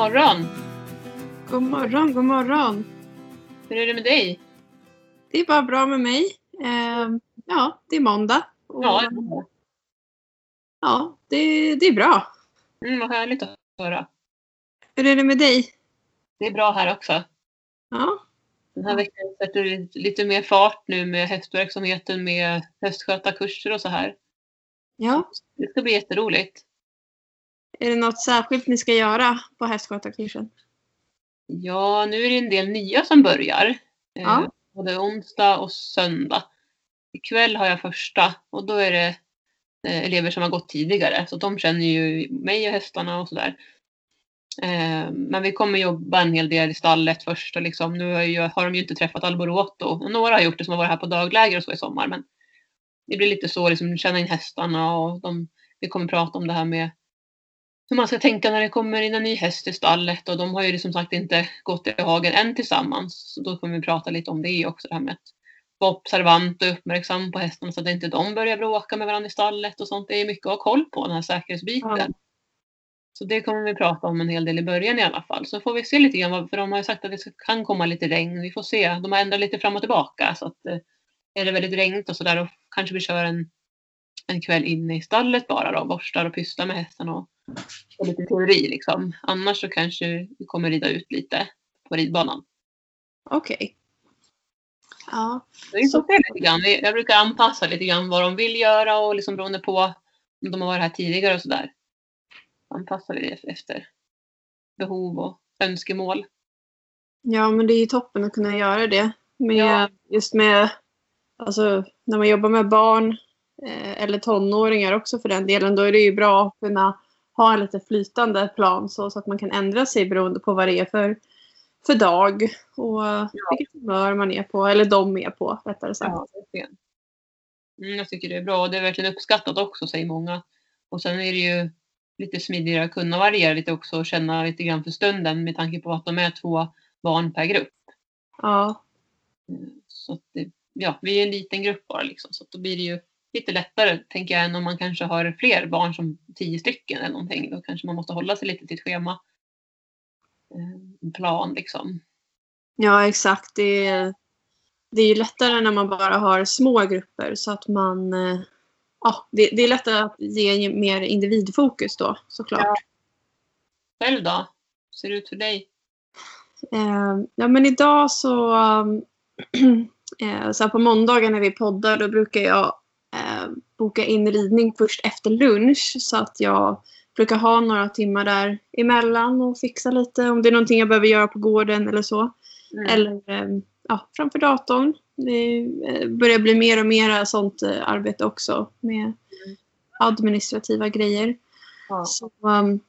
Morgon! God morgon, god morgon. Hur är det med dig? Det är bara bra med mig. Eh, ja, det är måndag. Och, Ja, ja det, det är bra. mm, vad härligt att höra. Hur är det med dig? Det är bra här också. Ja, Den här veckan sätter det lite mer fart nu med hästverksamheten med hästskötarkurser och så här. ja. Det ska bli jätteroligt. Är det något särskilt ni ska göra på hästskötarkursen? Ja, nu är det en del nya som börjar. Eh, Ja. Både onsdag och söndag. Ikväll har jag första och då är det eh, elever som har gått tidigare. Så de känner ju mig och hästarna och sådär. Eh, men vi kommer jobba en hel del i stallet först. Och liksom, nu har, ju, har de ju inte träffat Alboroto. Några har gjort det som har varit här på dagläger och så i sommar. Men det blir lite så, liksom, känna in hästarna och de, vi kommer prata om det här med hur man ska tänka när det kommer in en ny häst i stallet och de har ju som sagt inte gått i hagen än tillsammans. Så då kommer vi prata lite om det också, det här med att vara observant och uppmärksam på hästarna så att inte de börjar bråka med varandra i stallet och sånt. Det är mycket att ha koll på, den här säkerhetsbiten. Ja. Så det kommer vi prata om en hel del i början i alla fall. Så får vi se lite grann, för de har ju sagt att det kan komma lite regn. Vi får se. De har ändrat lite fram och tillbaka så att eh, är det väldigt regnigt och sådär då kanske vi kör en, en kväll inne i stallet bara då, borstar och pysslar med hästarna och, och lite teori liksom. Annars så kanske vi kommer rida ut lite på ridbanan. okej. Ja, Så vi får se lite grann. Jag brukar anpassa lite grann vad de vill göra och liksom beroende på om de har varit här tidigare och sådär. Anpassar vi det efter behov och önskemål. ja, men det är ju toppen att kunna göra det. Med, Ja. Just med, alltså när man jobbar med barn eller tonåringar också för den delen, då är det ju bra att kunna ha en lite flytande plan så, så att man kan ändra sig beroende på vad det är för, för dag och vilket humör man är på, eller de är på rättare sagt. Ja. Mm, jag tycker det är bra och det är verkligen uppskattat också säger många. Och sen är det ju lite smidigare att kunna variera lite också och känna lite grann för stunden med tanke på att de är två barn per grupp. Ja, Mm, Så det, ja, vi är en liten grupp bara liksom så då blir det ju lite lättare tänker jag än om man kanske har fler barn som tio stycken eller någonting. Då kanske man måste hålla sig lite till ett schema. Eh, En plan liksom. ja exakt. Det är, det är ju lättare när man bara har små grupper så att man eh, Ja, det, det är lättare att ge mer individfokus då såklart. Ja. Själv då? Hur ser det ut för dig? Eh, ja, men idag så, eh, så på måndagar när vi poddar då brukar jag boka in ridning först efter lunch så att jag brukar ha några timmar där emellan och fixa lite om det är någonting jag behöver göra på gården eller så. Mm. Eller eh, ja, framför datorn. Det eh, börjar bli mer och mer sånt eh, arbete också med administrativa grejer. Ja. Så um,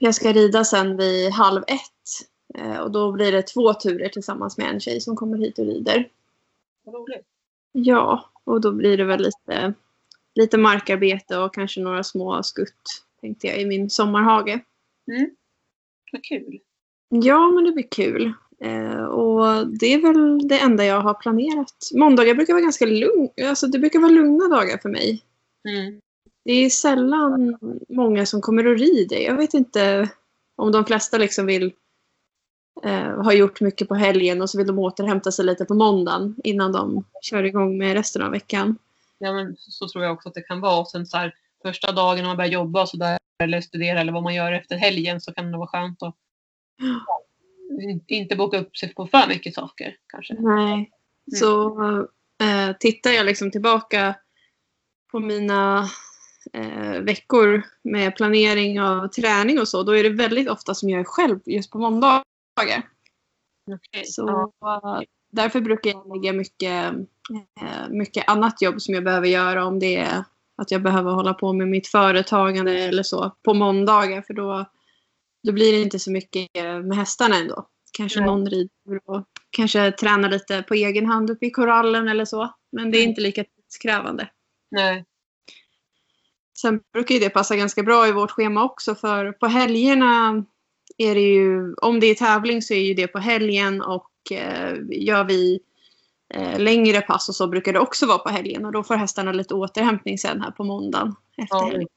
jag ska rida sen vid halv ett. Eh, och då blir det två turer tillsammans med en tjej som kommer hit och rider. Vad roligt. Ja, och då blir det väl lite, lite markarbete och kanske några små skutt tänkte jag i min sommarhage. Mm. Vad kul. Ja, men det blir kul. Eh, och det är väl det enda jag har planerat. Måndagar brukar vara ganska lugn. Alltså det brukar vara lugna dagar för mig. Mm. Det är sällan många som kommer och rider. Jag vet inte om de flesta liksom vill eh, ha gjort mycket på helgen och så vill de återhämta sig lite på måndagen innan de kör igång med resten av veckan. Ja, men så, tror jag också att det kan vara. Och sen så här, första dagen när man börjar jobba så där, eller studera eller vad man gör efter helgen så kan det vara skönt att in- inte boka upp sig på för mycket saker kanske. Nej. Så eh, tittar jag liksom tillbaka på mina eh, veckor med planering av träning och så, då är det väldigt ofta som jag är själv just på måndagar. Okej. Så Ja. eh, därför brukar jag lägga mycket, mycket annat jobb som jag behöver göra om det är att jag behöver hålla på med mitt företagande eller så på måndagar för då, då blir det inte så mycket med hästarna ändå. Kanske Nej. någon rider och kanske tränar lite på egen hand uppe i korallen eller så. Men det är Mm. inte lika tidskrävande. Nej. Sen brukar ju det passa ganska bra i vårt schema också för på helgerna är det ju, om det är tävling så är ju det på helgen och eh, gör vi eh, längre pass och så brukar det också vara på helgen och då får hästarna lite återhämtning sen här på måndagen efter Ja, helgen.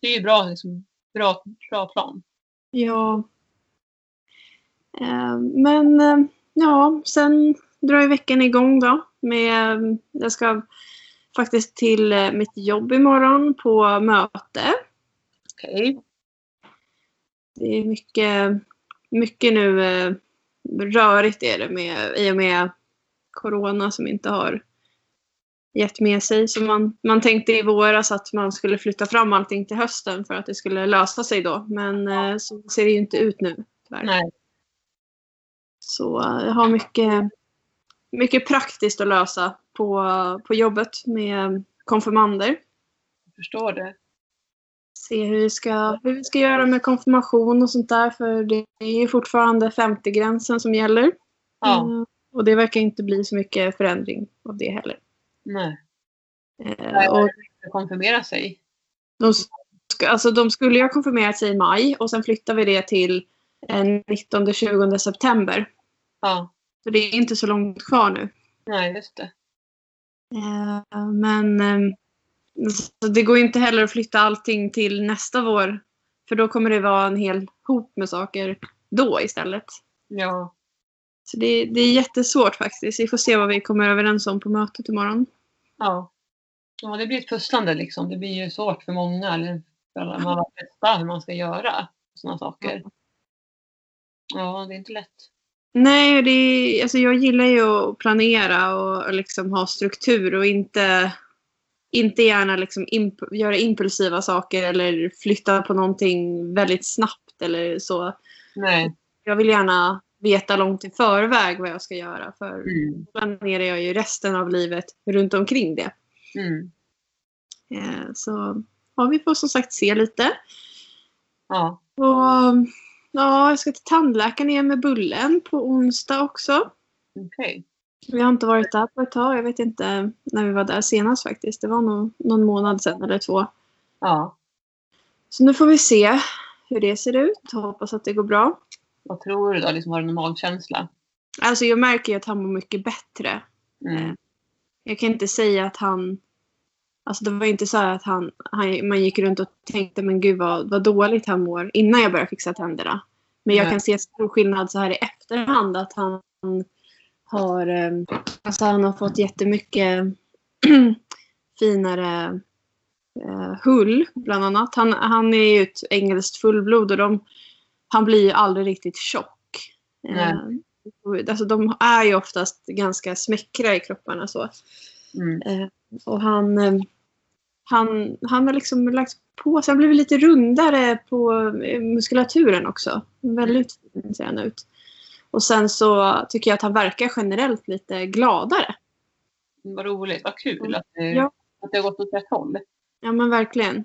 det är ju bra, liksom, bra, bra plan. Ja, Eh, men eh, ja, sen drar ju veckan igång då. Med, jag ska faktiskt till eh, mitt jobb imorgon på möte. Okej. Det är mycket, mycket nu eh, rörigt är det med, i och med corona som inte har gett med sig. Så man, man tänkte i våras att man skulle flytta fram allting till hösten för att det skulle lösa sig då. Men eh, så ser det ju inte ut nu tyvärr. Nej. Så eh, jag har mycket, mycket praktiskt att lösa på, på jobbet med konfirmander. Jag förstår det. Se hur vi, ska, hur vi ska göra med konfirmation och sånt där. För det är ju fortfarande 50-gränsen som gäller. Ja. Och det verkar inte bli så mycket förändring av det heller. Nej. Eh, och Ska konfirmera sig. de, ska, alltså, de skulle ju ha konfirmerat sig i maj och sen flyttar vi det till eh, 19-20 september. Ja. Så det är inte så långt kvar nu. Nej, just det. Eh, men eh, det går inte heller att flytta allting till nästa vår. För då kommer det vara en hel hop med saker då istället. Ja. Så det, det är jättesvårt faktiskt. Vi får se vad vi kommer överens om på mötet imorgon. Ja. Ja, det blir ett pusslande liksom. Det blir ju svårt för många, eller för alla de allra flesta, hur man ska göra sådana saker. Ja, det är inte lätt. Nej, det är, alltså jag gillar ju att planera och liksom ha struktur och inte, inte gärna liksom imp göra impulsiva saker eller flytta på någonting väldigt snabbt eller så. Nej. Jag vill gärna veta långt i förväg vad jag ska göra för Mm. planerar jag ju resten av livet runt omkring det. Mm. Eh, så ja, vi får som sagt se lite. Ja. Och ja, jag ska till tandläkaren igen med Bullen på onsdag också. Okej. Vi har inte varit där på ett tag. Jag vet inte när vi var där senast faktiskt. Det var nog någon månad sedan eller två. Ja. Så nu får vi se hur det ser ut. Hoppas att det går bra. Vad tror du då? Liksom, har du någon magkänsla? Alltså jag märker ju att han mår mycket bättre. Mm. Jag kan inte säga att han... Alltså det var inte så att han, han, man gick runt och tänkte men gud vad, vad dåligt han mår innan jag började fixa tänderna. Men jag Nej. kan se stor skillnad så här i efterhand att han har, eh, alltså han har fått jättemycket finare eh, hull bland annat. Han, han är ju ett engelskt fullblod och de, han blir ju aldrig riktigt tjock. Eh, alltså de är ju oftast ganska smäckra i kropparna så. Mm. Eh, och han, eh, han, han har liksom lagt på sig. Han blivit lite rundare på muskulaturen också. Väldigt fin ser han ut. Och sen så tycker jag att han verkar generellt lite gladare. Vad roligt. Vad kul att det, Ja. att det har gått åt rätt håll. Ja men verkligen.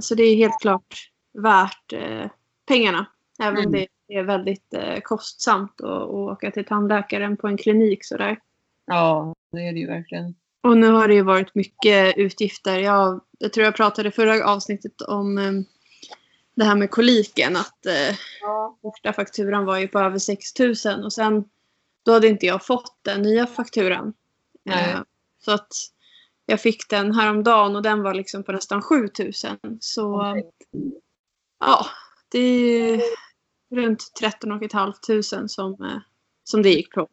Så det är helt klart värt pengarna. Även om Mm. det är väldigt eh, kostsamt att, att åka till tandläkaren på en klinik sådär. Ja, det är det ju verkligen. Och nu har det ju varit mycket utgifter. Jag, jag tror jag pratade förra avsnittet om eh, det här med koliken. Att eh, Ja. första fakturan var ju på över 6 000 och sen då hade inte jag fått den nya fakturan. Eh, så att jag fick den häromdagen och den var liksom på nästan 7 000. Så Okej. ja, det är runt 13 500 som, eh, som det gick på.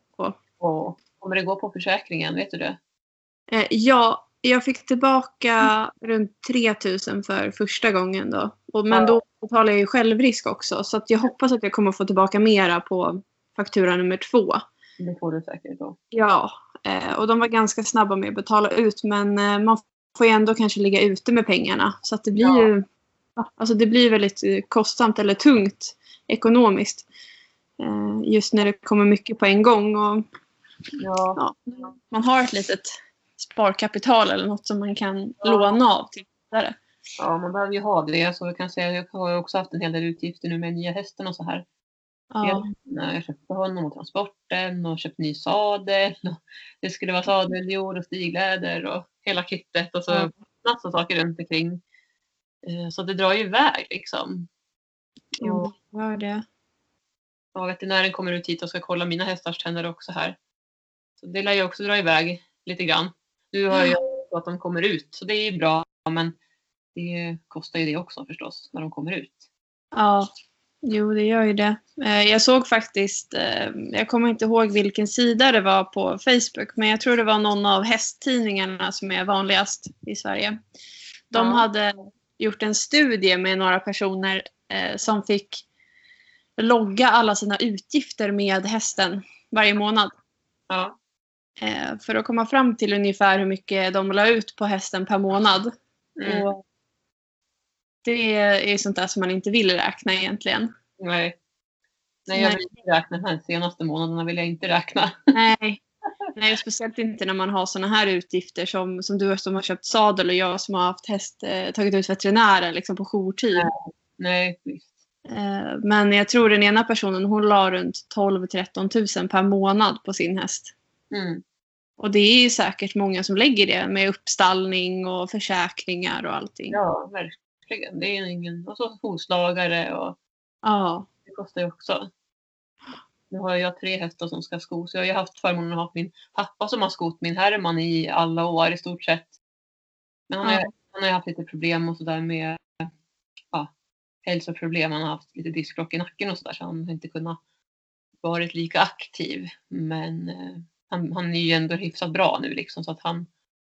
Och kommer det gå på försäkringen? Vet du det? Eh, ja, jag fick tillbaka runt 3 000 för första gången då. Och, men Ja. då betalar jag ju självrisk också. Så jag hoppas att jag kommer få tillbaka mera på faktura nummer två. Det får du säkert då. Ja, eh, och de var ganska snabba med att betala ut. Men eh, man får ju ändå kanske ligga ute med pengarna. Så att det blir Ja. ju alltså det blir väldigt eh, kostsamt eller tungt ekonomiskt. Eh, just när det kommer mycket på en gång. Och, Ja. ja, man har ett litet sparkapital eller något som man kan Ja. låna av till vidare. ja, man behöver ju ha det. Alltså, jag kan säga, jag har också haft en hel del utgifter nu med nya hästen och så här. Ja. Jag har köpt för honom och transporten och köpt ny sadel. Det skulle vara sadeljord och stigläder och hela kittet och så Ja. massa saker runt omkring. Eh, Så det drar ju iväg liksom. Jo, gör det. Och veterinären kommer ut hit och ska kolla mina hästars tänder också här. Så det lär ju också dra iväg lite grann. Nu har jag så att de kommer ut så det är ju bra men det kostar ju det också förstås när de kommer ut. Ja. Jo, det gör ju det. Eh, jag såg faktiskt, eh, jag kommer inte ihåg vilken sida det var på Facebook, men jag tror det var någon av hästtidningarna som är vanligast i Sverige. De Ja. hade gjort en studie med några personer eh, som fick logga alla sina utgifter med hästen varje månad. Ja. Eh, för att komma fram till ungefär hur mycket de la ut på hästen per månad. Mm. Och det är sånt där som man inte vill räkna egentligen. Nej. Nej, jag vill inte räkna här senaste månaderna vill jag inte räkna. Nej. Nej, speciellt inte när man har såna här utgifter som, som du som har köpt sadel och jag som har haft häst, eh, tagit ut veterinären liksom på jourtid. Nej, visst. Eh, men jag tror den ena personen hon la runt 12-13 tusen per månad på sin häst. Mm. Och det är säkert många som lägger det med uppstallning och försäkringar och allting. Ja, verkligen. Det är ingen... Och så hovslagare och Ja. det kostar ju också. Nu har jag tre hästar som ska skos. Jag har ju haft förmånen att ha min pappa som har skott min Herman i alla år i stort sett. Men han, har, ju- Ja. han har ju haft lite problem och sådär med ja, hälsoproblem. Han har haft lite diskbråck i nacken och sådär så han har inte kunnat varit lika aktiv. Men eh, han, han är ju ändå hyfsat bra nu liksom så att han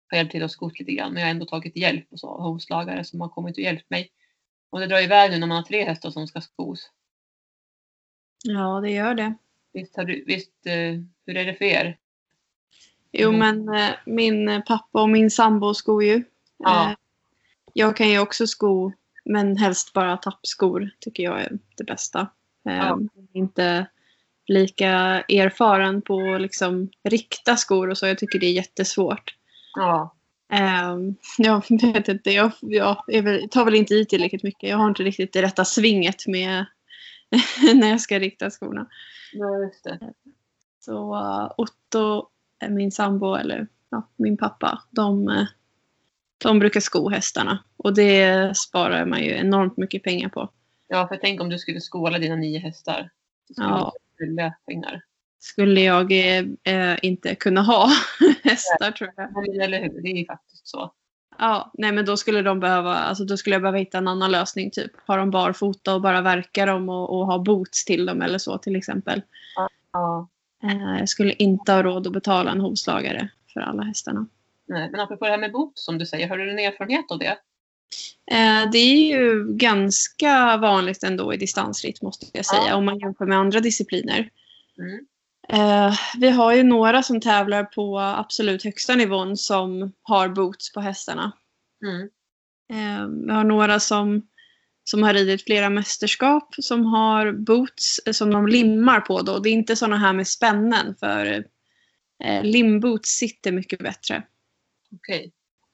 har hjälpt till att skott lite grann. Men jag har ändå tagit hjälp och så av hovslagare som har kommit och hjälpt mig. Och det drar iväg nu när man har tre hästar som ska skos. ja, det gör det. Visst, har du, visst eh, hur är det för er? Jo, Mm. men eh, min pappa och min sambo skor ju. Ja. Eh, jag kan ju också sko, men helst bara tappskor tycker jag är det bästa. Eh, Ja. Inte lika erfaren på liksom rikta skor och så. Jag tycker det är jättesvårt. Ja. Eh, jag vet inte, jag, jag väl, tar väl inte i tillräckligt mycket. Jag har inte riktigt det rätta svinget med när jag ska rikta skorna. Ja, just det. Så uh, Otto, eh, min sambo eller ja, min pappa, de, eh, de brukar sko hästarna. Och det sparar man ju enormt mycket pengar på. Ja, för tänk om du skulle skåla dina nio hästar. Så skulle Ja. du pengar. Skulle jag eh, eh, inte kunna ha hästar tror jag. Eller hur? Det är ju faktiskt så. Ja, nej men då skulle de behöva, alltså då skulle jag behöva hitta en annan lösning typ. Ha dem barfota och bara verka dem och, och ha boots till dem eller så till exempel. Ja. Eh, jag skulle inte ha råd att betala en hovslagare för alla hästarna. Nej, men apropå det här med bot som du säger, har du en erfarenhet av det? Eh, det är ju ganska vanligt ändå i distansritt måste jag säga Ja. om man jämför med andra discipliner. Mm. Eh, vi har ju några som tävlar på absolut högsta nivån som har boots på hästarna. Mm. Eh, vi har några som, som har ridit flera mästerskap som har boots eh, som de limmar på. Då. Det är inte sådana här med spännen för eh, limboots sitter mycket bättre. Okej.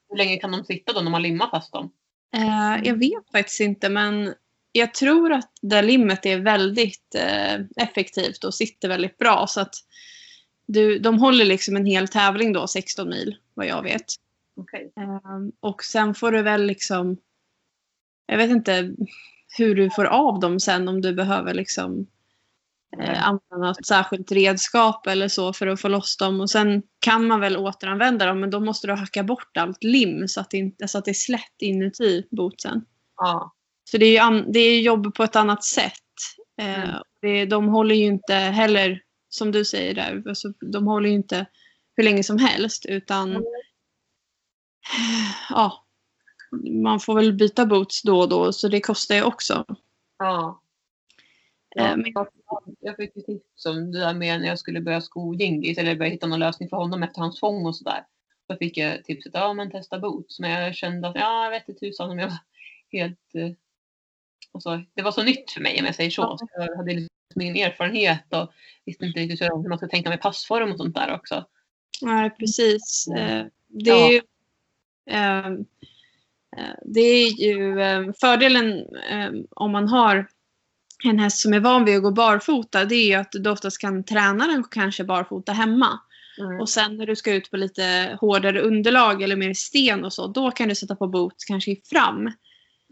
Hur länge kan de sitta då när man limmar fast dem? Eh, jag vet faktiskt inte men jag tror att det limmet är väldigt eh, effektivt och sitter väldigt bra. Så att du, de håller liksom en hel tävling då, 16 mil vad jag vet. Okej. Ehm, och sen får du väl liksom, jag vet inte hur du får av dem sen om du behöver liksom eh, använda något särskilt redskap eller så för att få loss dem. Och sen kan man väl återanvända dem men då måste du hacka bort allt lim så att det, inte, så att det är slätt inuti bootsen. Ja. Så det är ju det är jobb på ett annat sätt. Eh, Mm. det, de håller ju inte heller, som du säger där, alltså, de håller ju inte hur länge som helst utan Mm. ja, man får väl byta boots då och då så det kostar ju också. Ja. Eh, Ja, men- jag fick ju tips om det där med när jag skulle börja sko Gingis eller börja hitta någon lösning för honom efter hans fång och sådär. Då fick jag tipset, ja men testa boots. Men jag kände att, ja jag vet inte tusan om jag var helt... Eh, alltså, det var så nytt för mig om jag säger så. Så jag hade liksom ingen erfarenhet och visste inte riktigt hur man ska tänka med passform och sånt där också. Nej, precis. Mm. Eh, Det är ju, ehm, eh, det är ju eh, fördelen eh, om man har en häst som är van vid att gå barfota. Det är ju att du oftast kan träna den kanske barfota hemma. Mm. Och sen när du ska ut på lite hårdare underlag eller mer sten och så, då kan du sätta på boots kanske fram.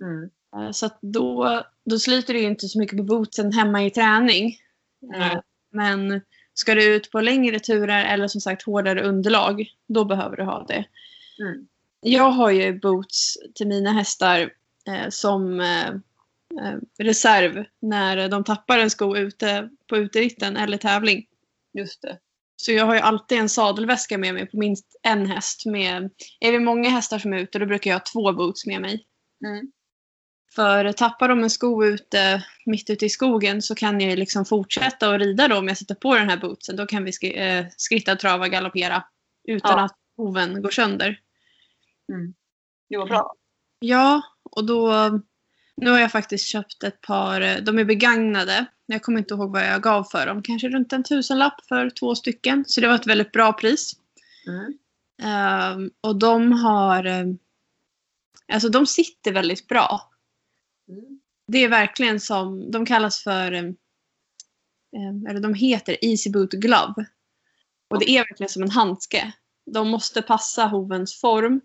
Mm. Eh, Så då, då sliter du inte så mycket på bootsen hemma i träning. Eh, Men ska du ut på längre turer eller som sagt hårdare underlag, då behöver du ha det. Mm. Jag har ju boots till mina hästar eh, som eh, eh, reserv när de tappar en sko ute på uteritten eller tävling. Just det. Så jag har ju alltid en sadelväska med mig på minst en häst. Med, är vi många hästar som är ute då brukar jag ha två boots med mig. Mm. För tappar de en sko ute, mitt ute i skogen så kan jag liksom fortsätta att rida då om jag sätter på den här bootsen. Då kan vi skri eh, skritta, trava, galoppera utan Ja. att hoven går sönder. Det var bra. Ja, och då... Nu har jag faktiskt köpt ett par, eh, de är begagnade. Jag kommer inte ihåg vad jag gav för dem. Kanske runt en tusenlapp för två stycken. Så det var ett väldigt bra pris. Mm. Ehm, och de har... eh, Alltså de sitter väldigt bra. Mm. Det är verkligen som, de kallas för, eh, eh, eller de heter Easy Boot Glove. Och det är verkligen som en handske. De måste passa hovens form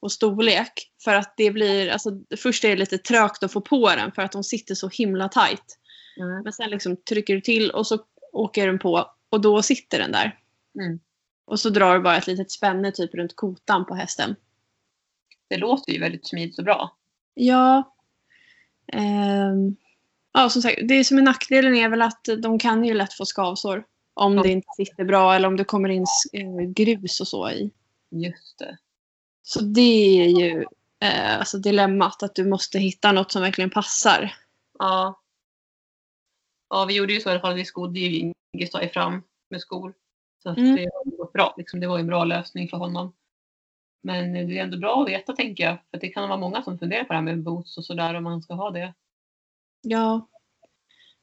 och storlek. För att det blir, alltså först är det lite trögt att få på den för att de sitter så himla tight. Mm. Men sen liksom trycker du till och så åker den på och då sitter den där. Mm. Och så drar du bara ett litet spänne typ runt kotan på hästen. Det låter ju väldigt smidigt och bra. Ja. Ehm, ja, som sagt, det som är nackdelen är väl att de kan ju lätt få skavsår. Om Ja. det inte sitter bra eller om det kommer in eh, grus och så i. Just det. Så det är ju eh, alltså dilemmat att du måste hitta något som verkligen passar. Ja. Ja, vi gjorde ju så i alla fall. Vi skodde ju Ingestar fram med skor. Så att Mm. det har gått bra. Liksom, det var en bra lösning för honom. Men det är ändå bra att veta tänker jag. För det kan vara många som funderar på det här med boots och sådär om man ska ha det. Ja.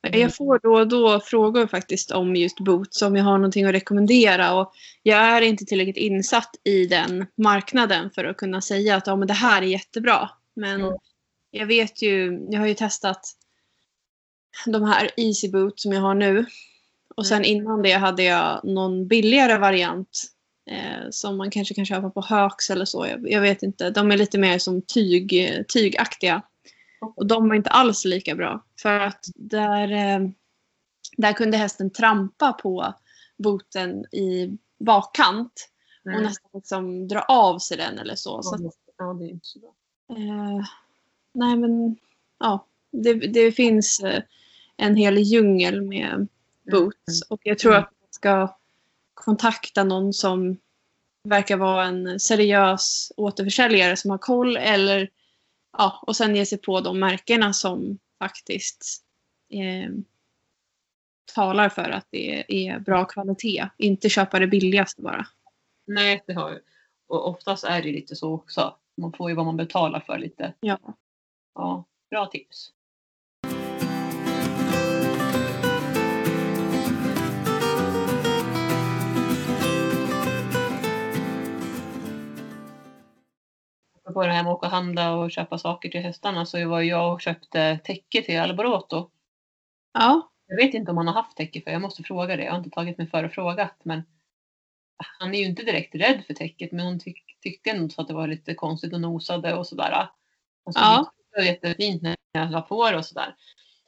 Mm. Jag får då och då frågor faktiskt om just boots, om jag har någonting att rekommendera. Och jag är inte tillräckligt insatt i den marknaden för att kunna säga att ja, men det här är jättebra. Men Mm. jag vet ju, jag har ju testat de här Easy Boot som jag har nu. Och sen Mm. innan det hade jag någon billigare variant eh, som man kanske kan köpa på Hööks eller så. Jag, jag vet inte. De är lite mer som tyg, tygaktiga. Och de var inte alls lika bra. För att där, eh, där kunde hästen trampa på boten i bakkant. Och Mm. nästan liksom dra av sig den eller så. så att, Ja, det är inte så bra. eh, nej men, ja. Det, det finns eh, en hel djungel med boots. Och jag tror Mm. att man ska kontakta någon som verkar vara en seriös återförsäljare som har koll. Eller, ja, och sen ge sig på de märkena som faktiskt eh, talar för att det är bra kvalitet. Inte köpa det billigaste bara. Nej, det har ju. Och oftast är det lite så också. Man får ju vad man betalar för lite. Ja. Ja, bra tips. På det här med att åka och handla och köpa saker till hästarna så var jag och köpte täcke till Alboroto. Ja, Jag vet inte om han har haft täcke för jag måste fråga det. Jag har inte tagit mig för och frågat. Men han är ju inte direkt rädd för täcket men hon tyck, tyckte ändå så att det var lite konstigt och nosade och sådär. Och så Ja. Det var jättefint när jag la på det och sådär.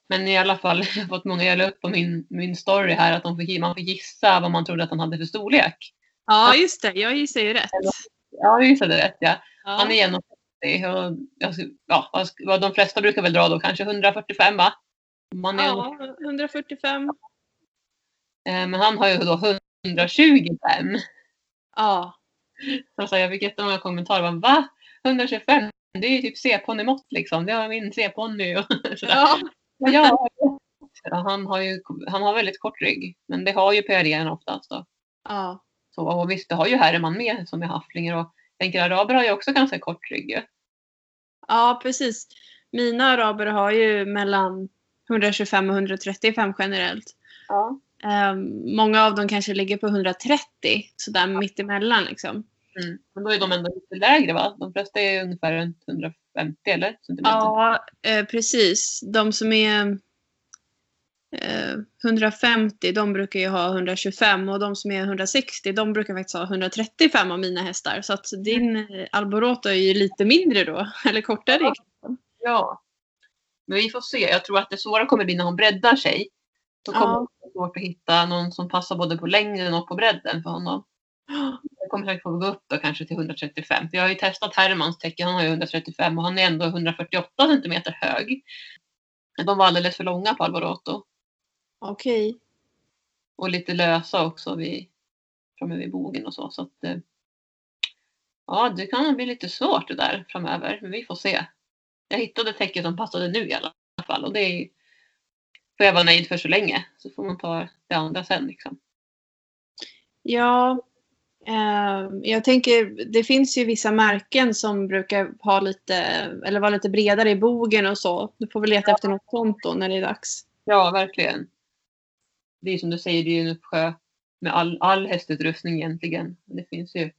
Men i alla fall, jag har fått många, la upp på min, min story här att de fick, man fick gissa vad man trodde att han hade för storlek. ja just det. Jag gissar ju rätt. Ja, jag gissade rätt ja. Han är 1,80 och jag, ja, vad de flesta brukar väl dra då, kanske 145 va? Man är, ja, 145. eh, Men han har ju då 125. Ja. Så så jag fick jättemånga kommentarer. Bara, Va? 125? Det är ju typ C-ponnymått liksom. Det har min C-ponny. ja. Ja. Han, har ju, han har väldigt kort rygg. Men det har ju PRN oftast. Då. Ja. Så, och visst, det har ju Herman med som är hafflinger. Och jag tänker araber har ju också ganska kort rygg. ju. Ja, precis. Mina araber har ju mellan 125 och 135 generellt. Ja. Ehm, många av dem kanske ligger på 130, sådär mittemellan liksom. Mm. Men då är de ändå lite lägre va? De flesta är ungefär runt 150 eller? Centimeter. Ja, eh, precis. De som är 150, de brukar ju ha 125 och de som är 160, de brukar faktiskt ha 135 av mina hästar. Så att din eh, Alboroto är ju lite mindre då, eller kortare. Ja. Ja. Men vi får se. Jag tror att det svåra kommer bli när hon breddar sig. Då kommer Ja. det bli svårt att hitta någon som passar både på längden och på bredden för honom. Jag kommer säkert få gå upp då kanske till 135. För jag har ju testat Hermans täcke, han har ju 135 och han är ändå 148 centimeter hög. De var alldeles för långa på Alvarado. Okej. Och lite lösa också vid, framme vid bogen och så. så att, eh, ja, det kan bli lite svårt det där framöver. Men vi får se. Jag hittade täcket som passade nu i alla fall. Och det är, får jag vara nöjd för så länge. Så får man ta det andra sen. Liksom. Ja, eh, jag tänker det finns ju vissa märken som brukar ha lite, eller vara lite bredare i bogen och så. Du får väl leta efter något sånt då när det är dags. Ja, verkligen. Det är som du säger, det är en uppsjö med all, all hästutrustning egentligen. Det finns ju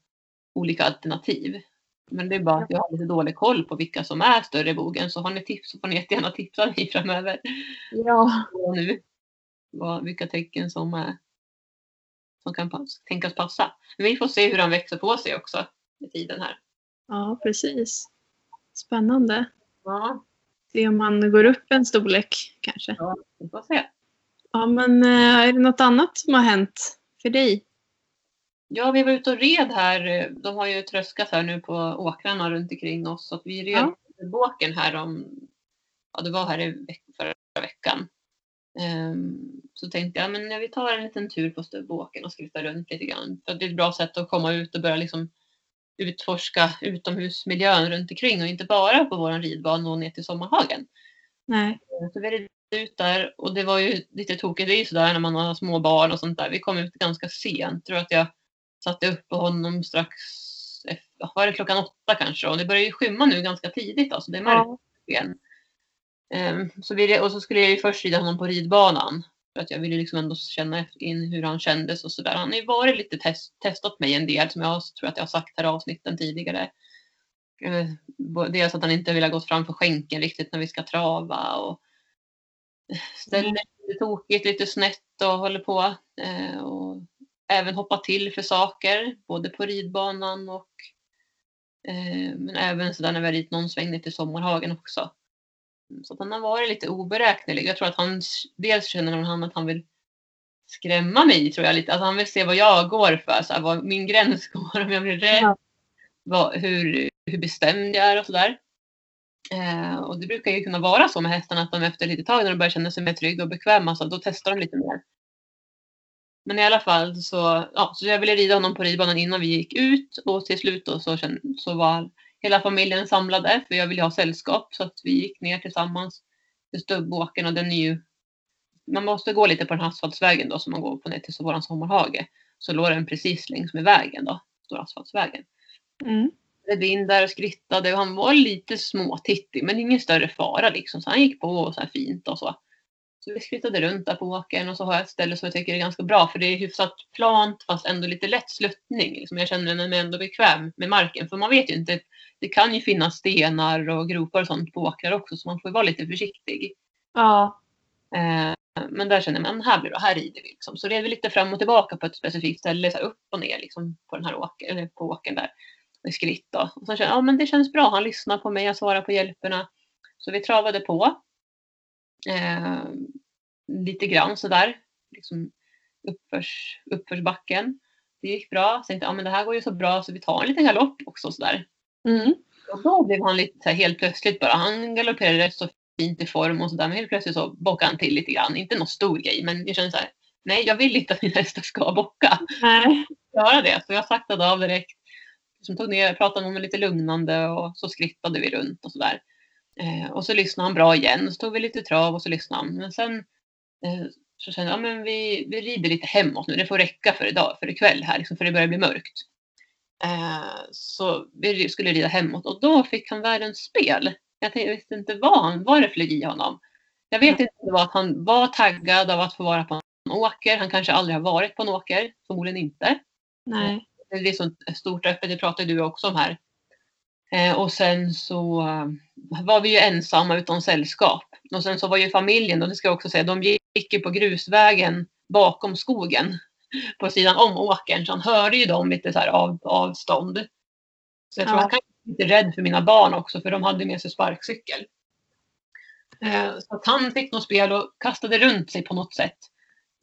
olika alternativ. Men det är bara att jag har lite dålig koll på vilka som är större i bogen. Så har ni tips så får ni jättegärna tipsa mig framöver. Ja. Och nu. Vad, vilka tecken som, är, som kan pass, tänkas passa. Men vi får se hur han växer på sig också med tiden här. Ja, precis. Spännande. Ja, Se om man går upp en storlek kanske. ja vi får se. Ja, men eh, är det något annat som har hänt för dig? Ja, vi var ute och red här. De har ju tröskat här nu på åkrarna runt omkring oss. Så vi red Ja. ja. båken här om, ja det var här i veck, förra veckan. Ehm, så tänkte jag, men vi tar en liten tur på stubbåken och skrittar runt lite grann. För det är ett bra sätt att komma ut och börja liksom utforska utomhusmiljön runt omkring och inte bara på våran ridbana och ner till sommarhagen. Nej. Så vi ut där och det var ju lite tokigt. Det ju sådär när man har små barn och sånt där. Vi kom ut ganska sent. Jag tror att jag satte upp på honom strax efter, var det klockan åtta kanske? Och det börjar ju skymma nu ganska tidigt. Alltså det är mörkt Ja. igen. Ehm, så vi, och så skulle jag ju först rida honom på ridbanan. För att jag ville liksom ändå känna in hur han kändes och sådär. Han har ju varit lite test, testat mig en del som jag tror att jag har sagt här i avsnitten tidigare. Eh, bo- Dels att han inte vill ha gått fram för skänken riktigt när vi ska trava och ställer Mm. lite tokigt, lite snett och håller på. Eh, och även hoppa till för saker, både på ridbanan och eh, men även sådär när vi har ridit någon sväng ner till sommarhagen också. Så han har varit lite oberäknelig. Jag tror att han dels känner han att han vill skrämma mig tror jag lite. Att han vill se vad jag går för, så här, vad min gräns går, om jag blir rädd, vad, hur, hur bestämd jag är och sådär. Eh, och det brukar ju kunna vara så med hästarna att de efter lite tag när de börjar känna sig mer trygga och bekväma så då testar de lite mer. Men i alla fall så, ja, så jag ville rida honom på ridbanan innan vi gick ut och till slut då så, kände, så var hela familjen samlade för jag ville ha sällskap så att vi gick ner tillsammans till stubbåken och den är ju man måste gå lite på den här asfaltsvägen då som man går på ner till våran sommarhage. Så låg den precis längs med vägen då, stora asfaltsvägen. Mm. Red in där och skrittade och han var lite småtittig men ingen större fara liksom. Så han gick på och så fint och så. Så vi skrittade runt där på åkern och så har jag ett ställe som jag tycker är ganska bra för det är hyfsat plant fast ändå lite lätt sluttning. Liksom jag känner mig ändå bekväm med marken för man vet ju inte. Det kan ju finnas stenar och gropar och sånt på åkrar också så man får ju vara lite försiktig. Ja. Eh, men där känner man, här blir det, här rider vi. Liksom. Så red vi lite fram och tillbaka på ett specifikt ställe, så upp och ner liksom, på den här åker, eller på åkern där. Skritt då. Och så kände jag, ja men det känns bra, han lyssnar på mig, jag svarar på hjälperna. Så vi travade på. Eh, lite grann sådär, liksom uppförs, uppförsbacken. Det gick bra. Så tänkte ja men det här går ju så bra så vi tar en liten galopp också sådär. Mm. Och då blev han lite så här, helt plötsligt bara, han galopperade så fint i form och sådär. Men helt plötsligt så bockade han till lite grann. Inte någon stor grej men jag kände så här, nej jag vill inte att mina hästar ska bocka. Nej. Göra det. Så jag saktade av direkt. Som tog ner, pratade med honom lite lugnande och så skrittade vi runt och sådär. Eh, och så lyssnade han bra igen. Så tog vi lite trav och så lyssnade han. Men sen eh, så kände jag, ja, men vi, vi rider lite hemåt nu. Det får räcka för idag, för ikväll här, liksom, för det börjar bli mörkt. Eh, så vi skulle rida hemåt och då fick han världens spel. Jag, tänkte, jag visste inte vad, han, vad det flög i honom. Jag vet inte om det var att han var taggad av att få vara på en åker. Han kanske aldrig har varit på en åker, förmodligen inte. Nej. Det är så stort och öppet, det pratade du också om här. Eh, och sen så eh, var vi ju ensamma utan sällskap. Och sen så var ju familjen, och det ska jag också säga, de gick ju på grusvägen bakom skogen på sidan om åkern. Så han hörde ju dem lite så här av, avstånd. Så jag tror Ja. han kan vara lite rädd för mina barn också, för de hade med sig sparkcykel. Eh, så att han fick något spel och kastade runt sig på något sätt.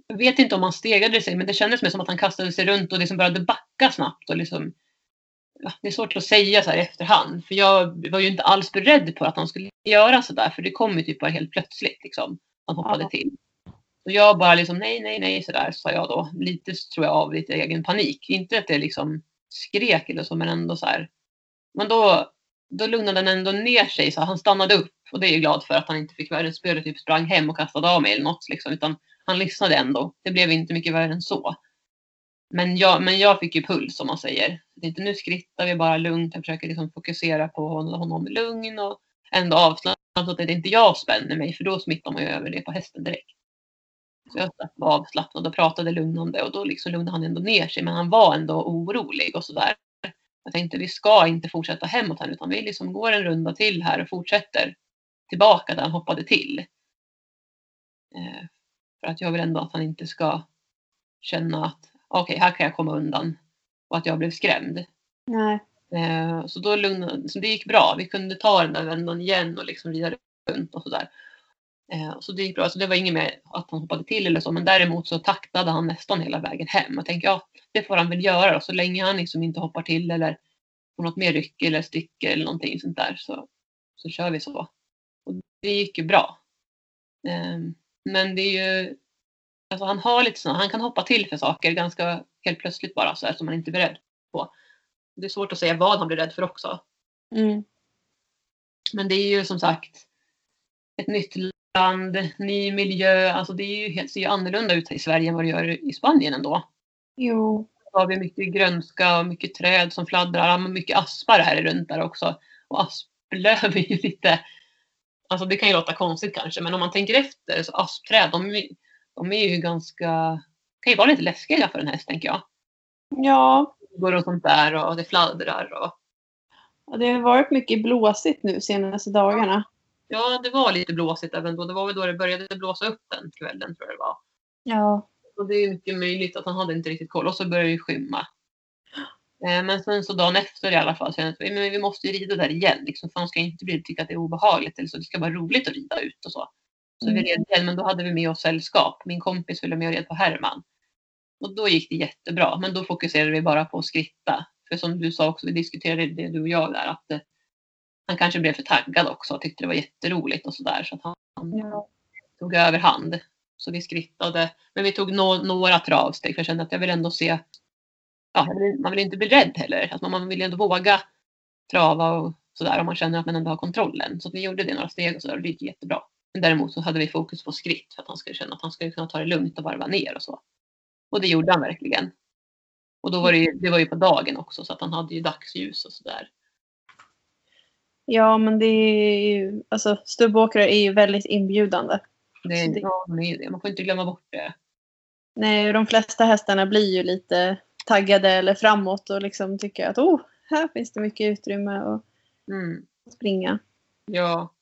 Jag vet inte om han stegade sig, men det kändes som att han kastade sig runt och liksom började backa snabbt och liksom ja, det är svårt att säga så här i efterhand. För jag var ju inte alls beredd på att han skulle göra så där. För det kom ju typ bara helt plötsligt liksom. Han hoppade Ja. till. Och jag bara liksom nej, nej, nej sådär sa jag då. Lite tror jag av lite egen panik. Inte att det liksom skrek eller så men ändå så här. Men då, då lugnade han ändå ner sig så han stannade upp. Och det är jag glad för att han inte fick värre spö typ sprang hem och kastade av mig eller något liksom. Utan han lyssnade ändå. Det blev inte mycket värre än så. Men jag, men jag fick ju puls som man säger. Det är inte nu skrittar vi bara lugnt. Jag försöker liksom fokusera på honom honom lugn och ändå avslappnat så att det inte jag spänner mig för då smittar man ju över det på hästen direkt. Så jag var avslappnad och pratade lugnande och då liksom lugnade han ändå ner sig men han var ändå orolig och sådär. Jag tänkte vi ska inte fortsätta hemåt här utan vi liksom går en runda till här och fortsätter tillbaka där han hoppade till. Eh, för att jag vill ändå att han inte ska känna att okej, här kan jag komma undan och att jag blev skrämd. Nej. Eh, så då lugnade, så det gick bra. Vi kunde ta den där vändan igen och liksom rida runt och sådär. Eh, så det gick bra. Så det var inget med att han hoppade till eller så. Men däremot så taktade han nästan hela vägen hem. Och tänkte ja, det får han väl göra då. Så länge han liksom inte hoppar till eller får något mer ryck eller sticker eller någonting sånt där så, så kör vi så. Och det gick ju bra. Men det är ju, alltså han har lite såna, han kan hoppa till för saker ganska helt plötsligt bara så här som man inte är beredd på. Det är svårt att säga vad han blir rädd för också. Mm. Men det är ju som sagt ett nytt land, ny miljö. Alltså det är ju helt, ser ju annorlunda ut i Sverige än vad det gör i Spanien ändå. Jo. Då har vi mycket grönska och mycket träd som fladdrar. Mycket aspar här runt där också. Och asplöv är ju lite... Alltså det kan ju låta konstigt kanske men om man tänker efter så aspträd de, de är ju ganska... kan ju vara lite läskiga för en häst tänker jag. Ja. Går och sånt där och det fladdrar och... ja, det har varit mycket blåsigt nu senaste dagarna. Ja, det var lite blåsigt även då. Det var väl då det började blåsa upp den kvällen tror jag det var. Ja. Och det är mycket möjligt att han hade inte riktigt koll och så började det skymma. Eh, Men sen så dagen efter i alla fall så att men vi måste ju rida där igen. Liksom, för han ska inte bli, tycka att det är obehagligt eller så. Det ska vara roligt att rida ut och så. Så vi Mm. red igen men då hade vi med oss sällskap. Min kompis följde med och red på Herman. Och då gick det jättebra. Men då fokuserade vi bara på att skritta. För som du sa också, vi diskuterade det du och jag där. Att eh, han kanske blev för taggad också och tyckte det var jätteroligt och sådär. Så att han Ja. tog över hand. Så vi skrittade. Men vi tog nå- några travsteg för jag kände att jag vill ändå se. Ja, vill- man vill inte bli rädd heller. Att man, vill ändå våga trava och sådär om man känner att man ändå har kontrollen. Så vi gjorde det några steg och sådär och det gick jättebra. Men däremot så hade vi fokus på skritt för att han skulle känna att han skulle kunna ta det lugnt och varva ner och så. Och det gjorde han verkligen. Och då var det ju, det var ju på dagen också så att han hade ju dagsljus och sådär. ja, men det är ju... Alltså, stubbåkare är ju väldigt inbjudande. Det, Så det- ja, ju. Man får inte glömma bort det. Nej, de flesta hästarna blir ju lite taggade eller framåt och liksom tycker att oh, här finns det mycket utrymme att Mm. springa. Ja.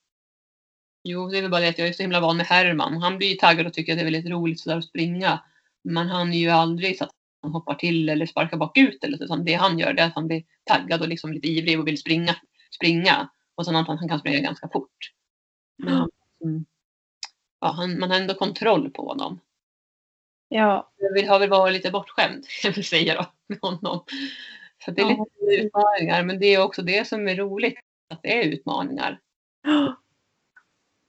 Jo, det är väl bara det att jag är så himla van med Herman. Han blir ju taggad och tycker att det är väldigt roligt sådär att springa. Men han är ju aldrig så att han hoppar till eller sparkar bakut eller så. Utan det han gör det är att han blir taggad och liksom lite ivrig och vill springa. springa. Och sen att han, kan springa ganska fort. Men mm, ja, han, man har ändå kontroll på honom. Ja, vill, har väl varit lite bortskämd, kan jag väl säga då, med honom. Så det är Ja. lite utmaningar, men det är också det som är roligt, att det är utmaningar.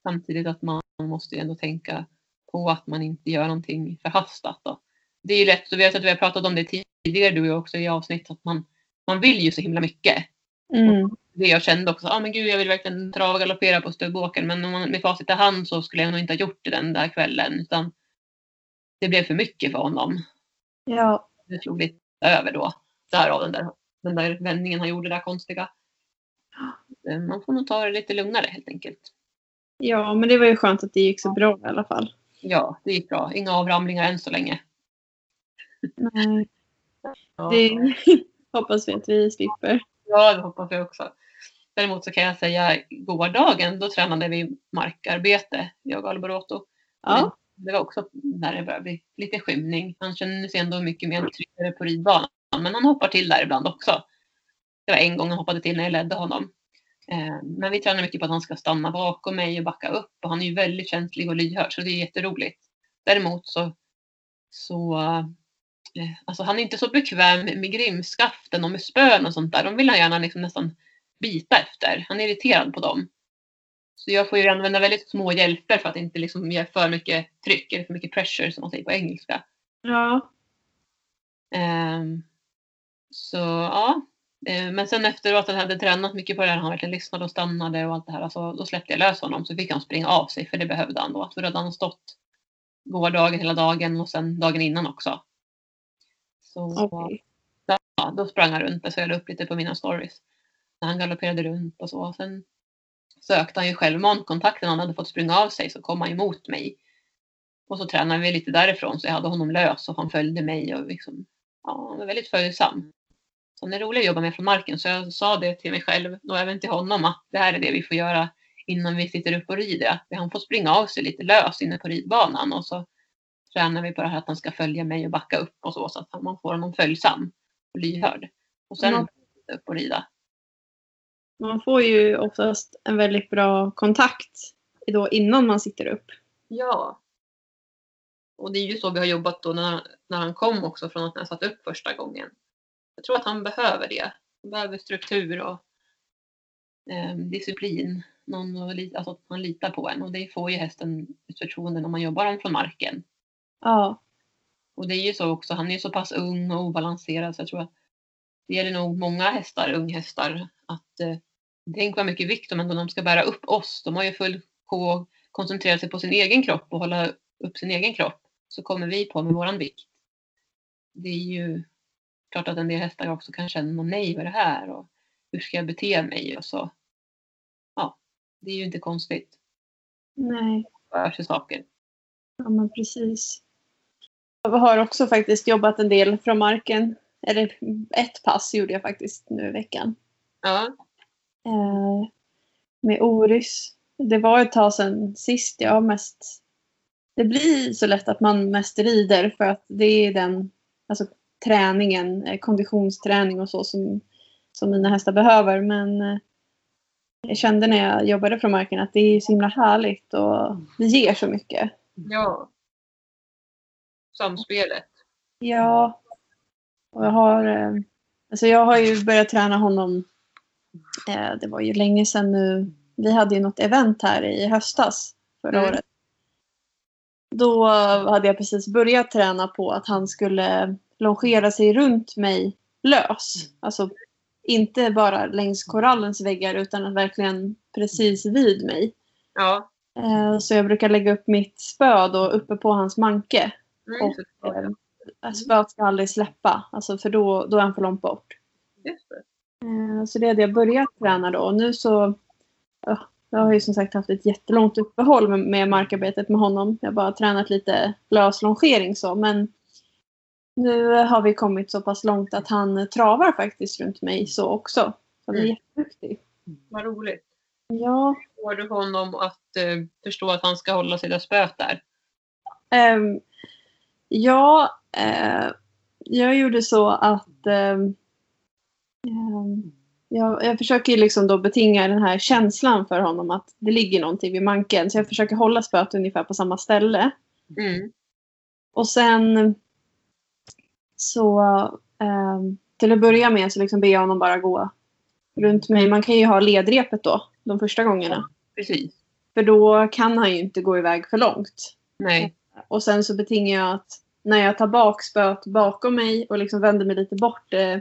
Samtidigt att man måste ju ändå tänka på att man inte gör någonting förhastat. Då. Det är ju lätt, och vi har, vi pratat om det tidigare du och jag också i avsnitt, att man, man vill ju så himla mycket. mm. Det jag kände också, ah, men gud jag vill verkligen trava och galoppera på stubbåkern men om man, med facit i hand så skulle jag nog inte ha gjort det den där kvällen utan det blev för mycket för honom. ja, Det slog lite över då. Därav den där, den där vändningen han gjorde, det där konstiga. Eh, Man får nog ta det lite lugnare helt enkelt. ja, men det var ju skönt att det gick så bra i alla fall. Ja, det gick bra. Inga avramlingar än så länge. Nej, Ja, det hoppas vi att vi slipper. ja det hoppas jag också. Däremot så kan jag säga gårdagen då tränade vi markarbete, jag och Alboroto. Ja, det var också när det började bli lite skymning. Han känner sig ändå mycket mer tryggare på ridbanan. Men han hoppar till där ibland också. Det var en gång han hoppade till när jag ledde honom. Eh, men vi tränar mycket på att han ska stanna bakom mig och backa upp. Och han är ju väldigt känslig och lyhörd så det är jätteroligt. Däremot så, så eh, alltså han är inte så bekväm med grimskaften och med spön och sånt där. De vill han gärna liksom nästan bita efter. Han är irriterad på dem. Så jag får ju använda väldigt små hjälper för att inte liksom ge för mycket tryck eller för mycket pressure som man säger på engelska. Ja. Ehm, så ja. Ehm, men sen efteråt att jag hade tränat mycket på det här, han verkligen lyssnade och stannade och allt det här. Alltså, då släppte jag lös honom så fick han springa av sig för det behövde han då. För då hade han stått gårdagen hela dagen och sen dagen innan också. Så Okej. ja, då sprang han runt. Så jag upp lite på mina stories. När han galopperade runt och så. Sen sökte han ju självmant kontakten. Han hade fått springa av sig så kom han emot mig. Och så tränade vi lite därifrån så jag hade honom lös och han följde mig och liksom, ja, han var väldigt följsam. Så han är rolig att jobba med från marken så jag sa det till mig själv och även till honom att det här är det vi får göra innan vi sitter upp och rider. Att han får springa av sig lite lös inne på ridbanan och så tränar vi på det här att han ska följa mig och backa upp och så så att man får honom följsam och lyhörd. Och sen Ja. upp och rida. Man får ju oftast en väldigt bra kontakt då innan man sitter upp. Ja. Och det är ju så vi har jobbat då när, när han kom också från att när jag satt upp första gången. Jag tror att han behöver det. Han behöver struktur och eh, disciplin. Någon att alltså att man litar på en och det får ju hästen ett förtroende när man jobbar om från marken. Ja. Och det är ju så också, han är ju så pass ung och obalanserad så jag tror att det gäller nog många hästar, unghästar, att eh, tänk vad mycket vikt de de ska bära upp oss. De har ju full på att koncentrera sig på sin egen kropp och hålla upp sin egen kropp. Så kommer vi på med våran vikt. Det är ju klart att en del hästar också kan känna nej vad är det här och hur ska jag bete mig och så. Ja, det är ju inte konstigt. Nej. För sig saker. Ja, men precis. Jag har också faktiskt jobbat en del från marken. Eller ett pass gjorde jag faktiskt nu i veckan. Ja, Eh, med Orys. Det var ett tag sedan sist jag mest... Det blir så lätt att man mest rider för att det är den alltså, träningen, eh, konditionsträning och så som, som mina hästar behöver. Men eh, jag kände när jag jobbade från marken att det är så himla härligt och det ger så mycket. ja. Samspelet. Ja. Och jag har, alltså jag har ju börjat träna honom. Eh, det var ju länge sedan nu. Vi hade ju något event här i höstas förra Mm. året. Då hade jag precis börjat träna på att han skulle longera sig runt mig lös. Alltså inte bara längs korallens väggar utan att verkligen precis vid mig. Ja. Eh, Så jag brukar lägga upp mitt spö då uppe på hans manke. Mm, Och, Eh, Spöet ska aldrig släppa, alltså för då, då är han för långt bort. Just det. Eh, Så det hade jag börjat träna då. Och nu så... Ja, jag har ju som sagt haft ett jättelångt uppehåll med, markarbetet med honom. Jag har bara tränat lite lös longering så. Men nu har vi kommit så pass långt att han travar faktiskt runt mig så också. Så han är Mm. jätteduktig. Vad roligt. Ja, Får du honom att eh, förstå att han ska hålla sig där spöet där? Ehm, ja, eh, jag gjorde så att ehm, jag, jag försöker liksom då betinga den här känslan för honom att det ligger någonting vid manken. Så jag försöker hålla spöet ungefär på samma ställe. Mm. Och sen så ehm, till att börja med så liksom ber jag honom bara gå runt mig. Man kan ju ha ledrepet då de första gångerna. Precis. För då kan han ju inte gå iväg för långt. Nej. Och sen så betingar jag att när jag tar bak spöet bakom mig och liksom vänder mig lite bort eh,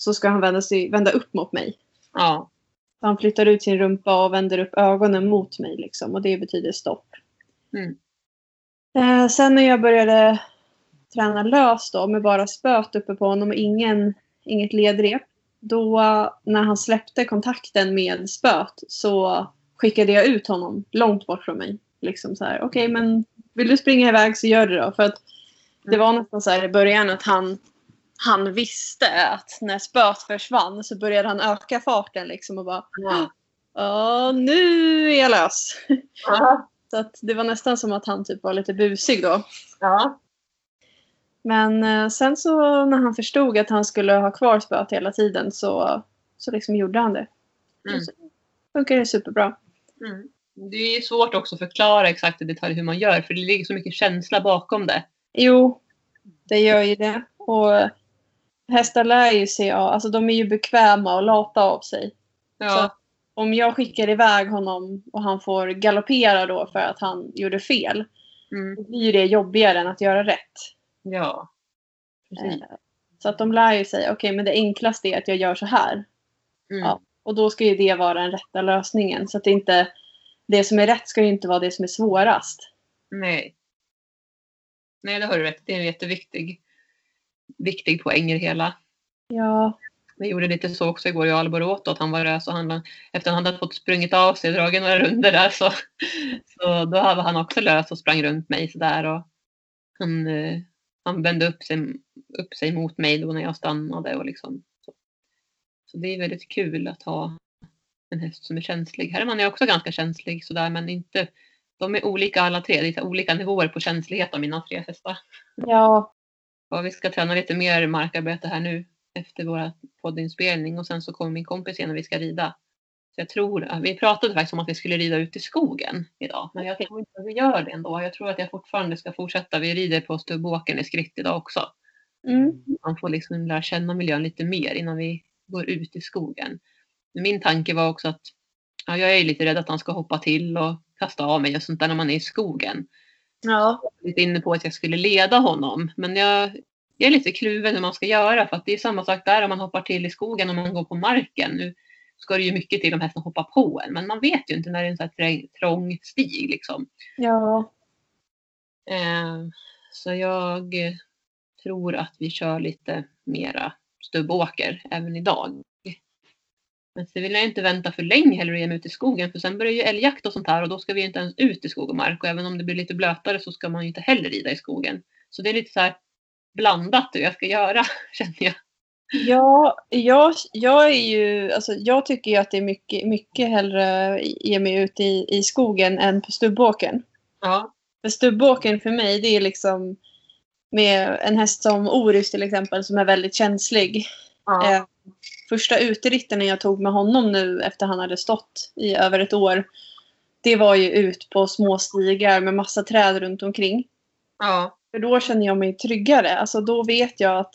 så ska han vända, sig, vända upp mot mig. Ja. Så han flyttar ut sin rumpa och vänder upp ögonen mot mig liksom, och det betyder stopp. Mm. Eh, sen när jag började träna lös då med bara spöet uppe på honom och ingen, inget ledrep. Då när han släppte kontakten med spöet så skickade jag ut honom långt bort från mig. Liksom så här, okej men vill du springa iväg så gör det då. För att det var nästan så här i början att han, han visste att när spöet försvann så började han öka farten liksom och bara Ja. Ja, nu är jag lös. Ja. Så att det var nästan som att han typ var lite busig då. ja. Men eh, sen så när han förstod att han skulle ha kvar spöet hela tiden så, så liksom gjorde han det. Mm. Så funkar det superbra. Mm. Det är ju svårt också att förklara exakt i detalj hur man gör för det ligger så mycket känsla bakom det. Jo, det gör ju det. Och hästar lär ju sig, ja, alltså de är ju bekväma och lata av sig. Ja, Så om jag skickar iväg honom och han får galoppera då för att han gjorde fel, mm, då blir det jobbigare än att göra rätt. ja. Precis. Eh, Så att de lär ju sig, okej men det enklaste är att jag gör så här. Mm. Ja. Och då ska ju det vara den rätta lösningen. Så att det inte, det som är rätt ska ju inte vara det som är svårast. Nej. Nej, det har du rätt Det är en jätteviktig viktig poäng i det hela. Ja, Vi gjorde lite så också igår i Alborota att han var rös och han, efter att han hade fått sprungit av sig och dragit några runder där så, så då var han också lös och sprang runt mig sådär och han, eh, han vände upp sig, upp sig mot mig då när jag stannade och liksom så. så det är väldigt kul att ha en häst som är känslig. Herman är också ganska känslig sådär men inte de är olika alla tre, det är olika nivåer på känslighet av mina tre hästar. ja, Och vi ska träna lite mer markarbete här nu efter vår poddinspelning och sen så kommer min kompis igen och vi ska rida. Så jag tror, vi pratade faktiskt om att vi skulle rida ut i skogen idag, men jag tror inte att vi gör det ändå. Jag tror att jag fortfarande ska fortsätta. Vi rider på Stubbåkern i skritt idag också. mm, Man får liksom lära känna miljön lite mer innan vi går ut i skogen. Min tanke var också att ja, jag är lite rädd att han ska hoppa till och kasta av mig och sånt där när man är i skogen ja, lite inne på att jag skulle leda honom. Men jag, jag är lite kluven hur man ska göra för att det är samma sak där om man hoppar till i skogen och man går på marken. Nu ska det ju mycket till om hästen hoppar på en men man vet ju inte när det är en sån här trång stig liksom. ja, Eh, så jag tror att vi kör lite mera stubbåker även idag. Men så vill jag inte vänta för länge heller och ge mig ut i skogen för sen börjar ju älgjakt och sånt här och då ska vi inte ens ut i skog och mark och även om det blir lite blötare så ska man ju inte heller rida i skogen. Så det är lite så här blandat hur jag ska göra känner jag. ja, jag, jag är ju, alltså jag tycker ju att det är mycket, mycket hellre ge mig ut i, i skogen än på stubbåken. Ja. För stubbåken för mig, det är liksom med en häst som Orus till exempel som är väldigt känslig. ja. Eh, första uteritten jag tog med honom nu efter han hade stått i över ett år. Det var ju ut på små stigar med massa träd runt omkring. ja. För då känner jag mig tryggare. Alltså då vet jag att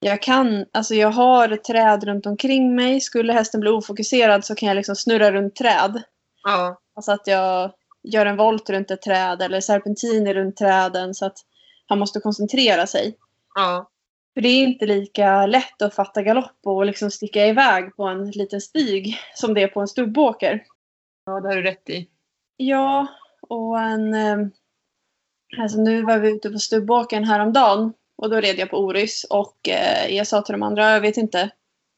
jag kan, alltså jag har träd runt omkring mig. Skulle hästen bli ofokuserad så kan jag liksom snurra runt träd. ja. Alltså att jag gör en volt runt ett träd eller serpentiner runt träden så att han måste koncentrera sig. ja. För det är inte lika lätt att fatta galopp och liksom sticka iväg på en liten stig som det är på en stubbåker. Ja, det har du rätt i. Ja, och en... eh, Alltså nu var vi ute på stubbåkern häromdagen och då red jag på Orys och eh, jag sa till de andra, jag vet inte.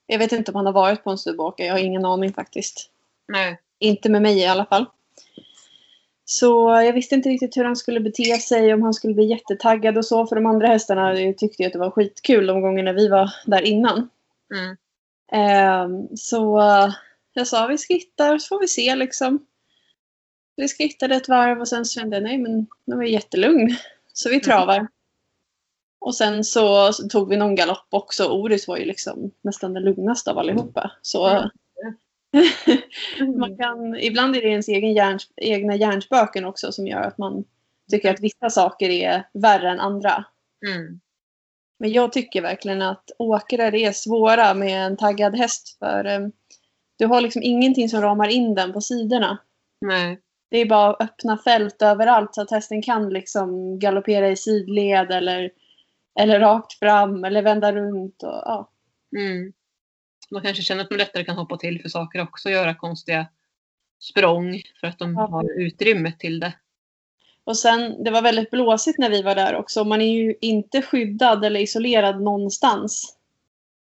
Jag vet inte om han har varit på en stubbåker, jag har ingen aning faktiskt. Nej. Inte med mig i alla fall. Så jag visste inte riktigt hur han skulle bete sig, om han skulle bli jättetaggad och så. För de andra hästarna tyckte ju att det var skitkul de gångerna vi var där innan. Mm. Ehm, så eh, jag sa vi skrittar så får vi se liksom. Vi skrittade ett varv och sen så kände jag nej men nu var jag jättelugn. Så vi travar. Och sen så, så tog vi någon galopp också. Oris var ju liksom nästan den lugnaste av allihopa. Så man kan, ibland är det ens egen hjärn, egna hjärnspöken också som gör att man tycker att vissa saker är värre än andra. Mm. Men jag tycker verkligen att åkrar är svåra med en taggad häst för eh, du har liksom ingenting som ramar in den på sidorna. Nej. Det är bara öppna fält överallt så att hästen kan liksom galoppera i sidled eller, eller rakt fram eller vända runt. Och, ja. Mm. Man kanske känner att man lättare kan hoppa till för saker också och göra konstiga språng för att de har utrymme till det. och sen, det var väldigt blåsigt när vi var där också. Man är ju inte skyddad eller isolerad någonstans.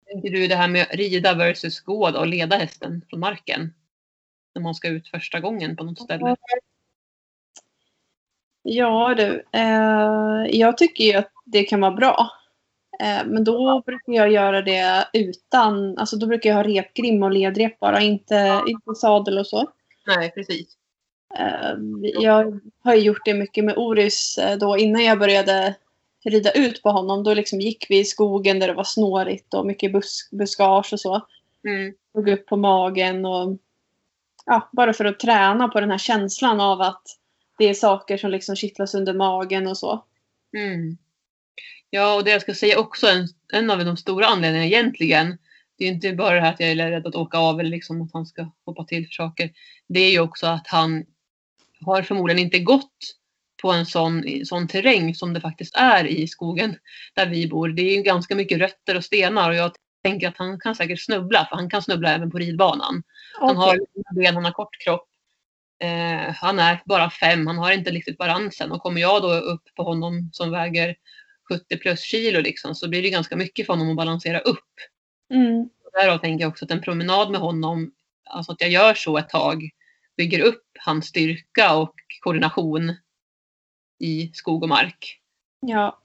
Tänker du det här med rida versus gå då och leda hästen från marken? När man ska ut första gången på något ställe. Ja du, eh, jag tycker ju att det kan vara bra. Eh, men då brukar jag göra det utan, alltså då brukar jag ha repgrim och ledrep bara, inte, inte sadel och så. Nej, precis. Eh, jag har ju gjort det mycket med Orus eh, då innan jag började rida ut på honom. Då liksom gick vi i skogen där det var snårigt och mycket busk, buskage och så. Mm. Låg upp på magen och ja, bara för att träna på den här känslan av att det är saker som liksom kittlas under magen och så. Mm. Ja, och det jag ska säga också, en, en av de stora anledningarna egentligen, det är inte bara det här att jag är rädd att åka av eller liksom att han ska hoppa till för saker. Det är ju också att han har förmodligen inte gått på en sån, sån terräng som det faktiskt är i skogen där vi bor. Det är ju ganska mycket rötter och stenar och jag tänker att han kan säkert snubbla, för han kan snubbla även på ridbanan. Han Okej. har ben, han har kort kropp. Eh, han är bara fem, han har inte riktigt balansen och kommer jag då upp på honom som väger 70 plus kilo liksom, så blir det ganska mycket för honom att balansera upp. Mm. Därav tänker jag också att en promenad med honom, alltså att jag gör så ett tag, bygger upp hans styrka och koordination i skog och mark. Ja.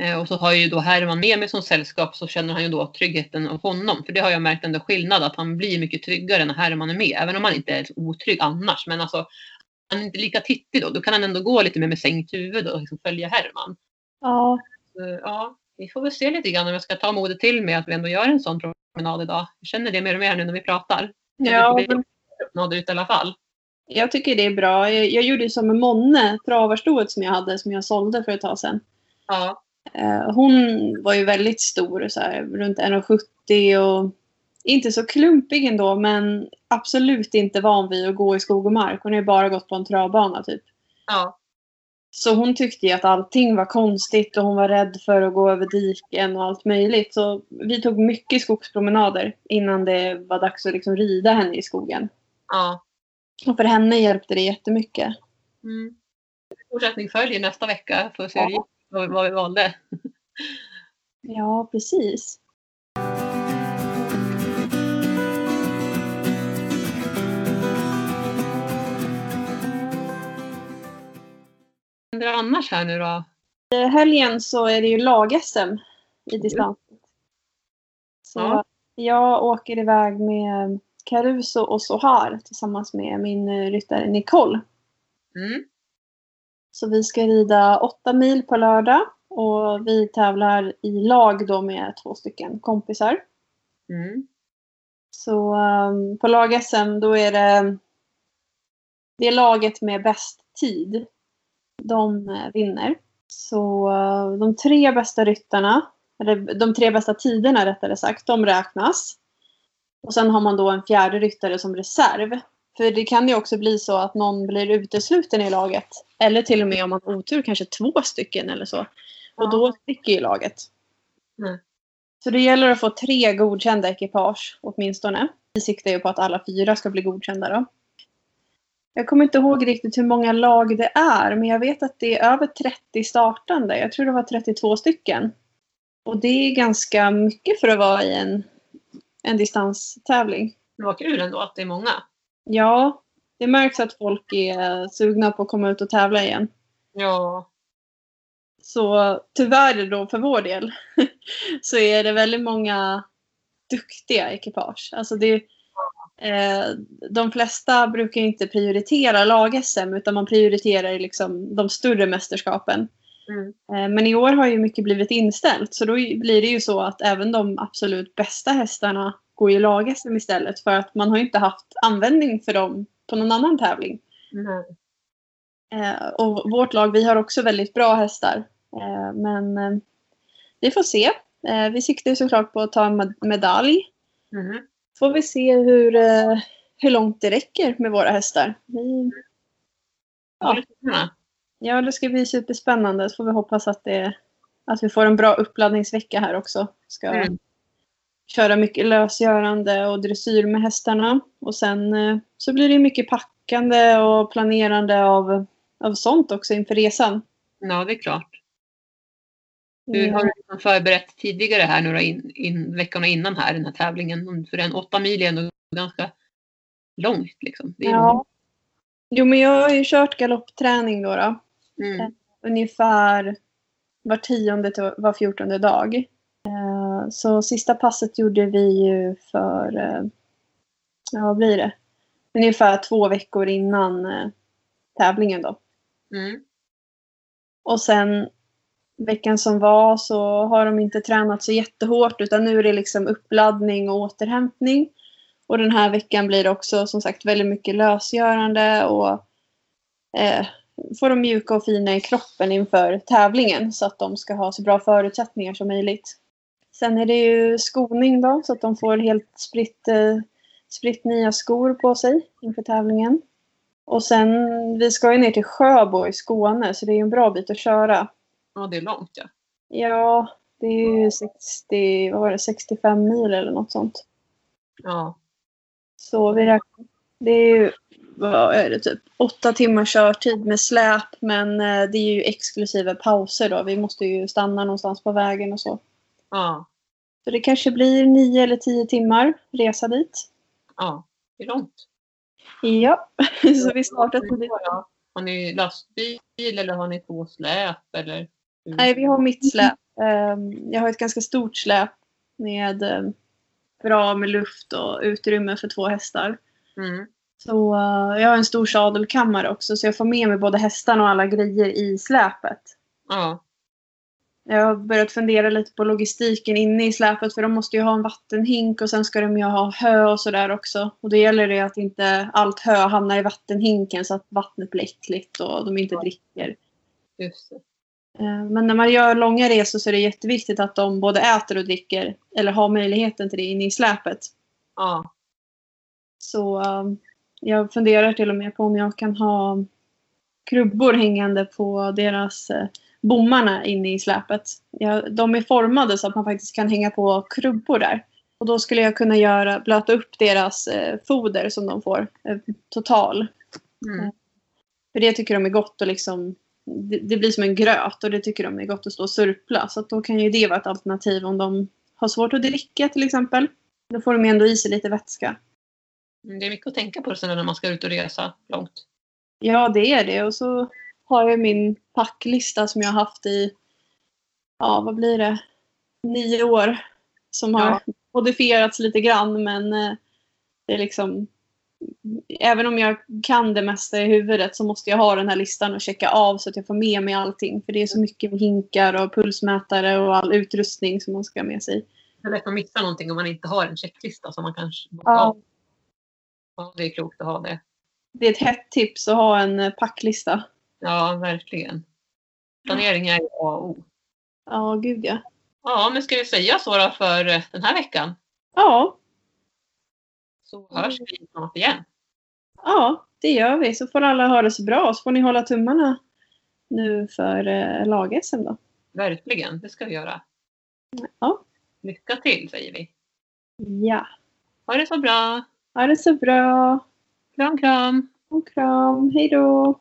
Eh, och så har jag ju då Herman med mig som sällskap så känner han ju då tryggheten av honom. För det har jag märkt ändå skillnad att han blir mycket tryggare när Herman är med. Även om han inte är otrygg annars. Men alltså han är inte lika tittig då. Då kan han ändå gå lite mer med sänkt huvud och liksom följa Herman. Ja. Så, ja, vi får väl se lite grann om jag ska ta modet till mig att vi ändå gör en sån promenad idag. Jag känner det mer och mer nu när vi pratar. Ja, det blir ut i alla fall. jag tycker det är bra. Jag, jag gjorde ju som med Monne, travarstoet som jag hade som jag sålde för ett tag sedan. Ja, Eh, hon var ju väldigt stor, så här, runt 1,70 och inte så klumpig ändå men absolut inte van vid att gå i skog och mark. Hon har ju bara gått på en travbana typ. ja, Så hon tyckte ju att allting var konstigt och hon var rädd för att gå över diken och allt möjligt. Så vi tog mycket skogspromenader innan det var dags att liksom rida henne i skogen. ja. Och för henne hjälpte det jättemycket. Mm. Fortsättning följer nästa vecka. Får se hur det Ja. vad vi valde. Ja, precis. Händer annars här nu då? I helgen så är det ju lag-SM i distans. Så Ja. jag åker iväg med Caruso och Sohar tillsammans med min eh, ryttare Nicole. Mm. Så vi ska rida åtta mil på lördag och vi tävlar i lag då med två stycken kompisar. Mm. Så um, på lag-SM då är det det är laget med bäst tid. De eh, vinner. Så eh, de tre bästa ryttarna, eller de tre bästa tiderna rättare sagt, de räknas. Och sen har man då en fjärde ryttare som reserv. För det kan ju också bli så att någon blir utesluten i laget. Eller till och med om man har otur kanske två stycken eller så. Och då sticker ju laget. Mm. Så det gäller att få tre godkända ekipage åtminstone. Vi siktar ju på att alla fyra ska bli godkända då. Jag kommer inte ihåg riktigt hur många lag det är, men jag vet att det är över 30 startande. Jag tror det var 32 stycken. Och det är ganska mycket för att vara i en, en distanstävling. Det var kul ändå att det är många. Ja, det märks att folk är sugna på att komma ut och tävla igen. Ja. Så tyvärr då för vår del så är det väldigt många duktiga ekipage. Alltså det, eh, de flesta brukar inte prioritera lag-SM utan man prioriterar liksom de större mästerskapen. Mm. Eh, men i år har ju mycket blivit inställt så då blir det ju så att även de absolut bästa hästarna går i lag-SM istället för att man har inte haft användning för dem på någon annan tävling. Mm. Eh, och vårt lag, vi har också väldigt bra hästar. Men vi får se. Vi siktar såklart på att ta en med- medalj. Mm. Får vi se hur, eh, hur långt det räcker med våra hästar. Vi, Ja. Ja. ja, det ska bli superspännande. Så får vi hoppas att, det, att vi får en bra uppladdningsvecka här också. Ska Mm. köra mycket lösgörande och dressyr med hästarna. Och sen eh, så blir det mycket packande och planerande av, av sånt också inför resan. ja, det är klart. Hur har du liksom förberett tidigare här några in, in, veckorna innan här den här tävlingen? För en åtta mil är ändå ganska långt liksom. Ja. Jo, men jag har ju kört galoppträning då. då. Mm. Ungefär var tionde till var fjortonde dag. Eh, Så sista passet gjorde vi ju för, eh, ja vad blir det? Ungefär två veckor innan eh, tävlingen då. Mm. Och sen veckan som var så har de inte tränat så jättehårt utan nu är det liksom uppladdning och återhämtning. Och den här veckan blir det också som sagt väldigt mycket lösgörande och eh, få dem mjuka och fina i kroppen inför tävlingen så att de ska ha så bra förutsättningar som möjligt. Sen är det ju skoning då så att de får helt spritt, eh, spritt nya skor på sig inför tävlingen. Och sen, vi ska ju ner till Sjöbo i Skåne så det är ju en bra bit att köra. Ja, det är långt ja. Ja, det är ju 60, vad var det, 65 mil eller något sånt. Ja. Så vi räknar, det är ju, vad är det, typ åtta timmars körtid med släp men eh, det är ju exklusive pauser då. Vi måste ju stanna någonstans på vägen och så. Ja. Så det kanske blir nio eller tio timmar resa dit. Ja. Det är långt. Ja, så vi startar tidigt. Har ni lastbil eller har ni två släp eller? Nej, vi har mitt släp. Ehm, Jag har ett ganska stort släp med eh, bra med luft och utrymme för två hästar. Mm. Så eh, jag har en stor sadelkammare också så jag får med mig både hästarna och alla grejer i släpet. Ja. Jag har börjat fundera lite på logistiken inne i släpet för de måste ju ha en vattenhink och sen ska de ju ha hö och sådär också. Och då gäller det att inte allt hö hamnar i vattenhinken så att vattnet blir äckligt och de inte dricker. Just det. Eh, Men när man gör långa resor så är det jätteviktigt att de både äter och dricker eller har möjligheten till det inne i släpet. Ja. Så um, jag funderar till och med på om jag kan ha krubbor hängande på deras eh, bommarna inne i släpet. Ja, de är formade så att man faktiskt kan hänga på krubbor där. Och då skulle jag kunna göra, blöta upp deras eh, foder som de får, eh, total. Mm. För det tycker de är gott och liksom, det, det blir som en gröt och det tycker de är gott att stå och surpla. Så då kan ju det vara ett alternativ om de har svårt att dricka till exempel. Då får de ändå i sig lite vätska. Mm, Det är mycket att tänka på sen när man ska ut och resa långt. Ja, det är det. Och så har jag min packlista som jag har haft i, ja vad blir det, nio år. Som har Ja. modifierats lite grann men eh, det är liksom, även om jag kan det mesta i huvudet så måste jag ha den här listan och checka av så att jag får med mig allting. För det är så mycket med hinkar och pulsmätare och all utrustning som man ska ha med sig. Det är lätt att missa någonting om man inte har en checklista som man kanske Ja, ja, det är klokt att ha det. det är ett hett tips att ha en eh, packlista. Ja, verkligen. Planering är A och O. Ja, gud ja. Ja, men ska vi säga så då för eh, den här veckan? Ja, Så hörs vi snart igen. Ja, det gör vi. Så får alla ha det så bra. Så får ni hålla tummarna nu för eh, lag-SM då. Verkligen, det ska vi göra. Ja. Lycka till säger vi. Ja. Ha det så bra. Ha det så bra. Kram, kram. Och kram. Hej då.